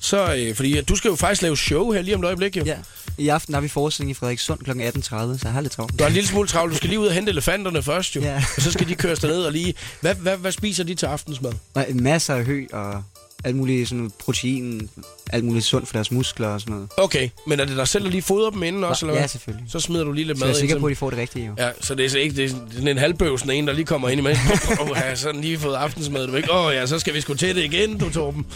så uh, fordi du skal jo faktisk lave show her lige om et øjeblik, jo. Ja. I aften har vi forestilling i Frederikssund kl. 18.30, så jeg har lidt travlt. Du har en lille smule travlt. Du skal lige ud og hente elefanterne først, jo. Ja. Og så skal de køres derned og lige... Hvad, hvad, hvad spiser de til aftensmad? Og masser af hø og alt muligt sådan protein, alt muligt sundt for deres muskler og sådan noget. Okay, men er det dig selv, der lige fodrer dem inden også, eller ja, hvad? selvfølgelig. Så smider du lige lidt Så mad jeg er sikker på, at de får det rigtige jo. Ja, så det er så ikke det er sådan en halvbøvsen en, der lige kommer ind i med. Åh, oh, har sådan lige fået aftensmad, du ikke? Åh oh, ja, så skal vi sgu til det igen, du Torben.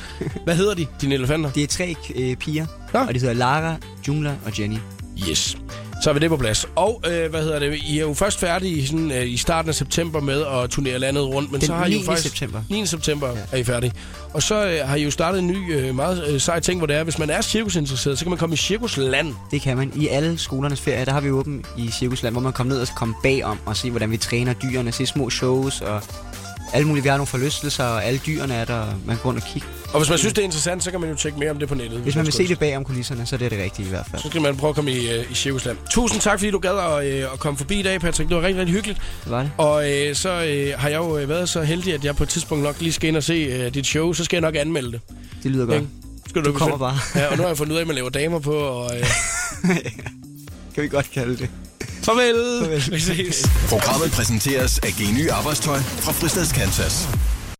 Hvad hedder de, dine elefanter? Det er tre øh, piger, Nå. og de hedder Lara, Jungla og Jenny. Yes. Så er vi det på plads. Og øh, hvad hedder det? I er jo først færdige sådan, øh, i starten af september med at turnere landet rundt. Men Den så har I jo 9. faktisk... september. 9. september ja. er I færdige. Og så øh, har I jo startet en ny øh, meget øh, sej ting, hvor det er, hvis man er cirkusinteresseret, så kan man komme i cirkusland. Det kan man. I alle skolernes ferie, der har vi åben i Cirkusland, hvor man kommer ned og komme bagom og se, hvordan vi træner dyrene, se små shows og alle mulige. Vi har nogle forlystelser, og alle dyrene er der. Man kan gå rundt og kigge. Og hvis man synes, det er interessant, så kan man jo tjekke mere om det på nettet. Hvis man vil se det bagom kulisserne, så er det det rigtige i hvert fald. Så skal man prøve at komme i, øh, i Cirkusland. Tusind tak, fordi du gad at, øh, at komme forbi i dag, Patrick. Det var rigtig, rigtig hyggeligt. Det var det. Og øh, så øh, har jeg jo været så heldig, at jeg på et tidspunkt nok lige skal ind og se øh, dit show. Så skal jeg nok anmelde det. Det lyder godt. Ikke? Skal Du nok kommer bare. Ja, og nu har jeg fundet ud af, at man laver damer på. Og, øh, Kan vi godt kalde det. Farvel. Farvel. Vi ses. Programmet præsenteres af Geny Arbejdstøj fra Fristads Kansas.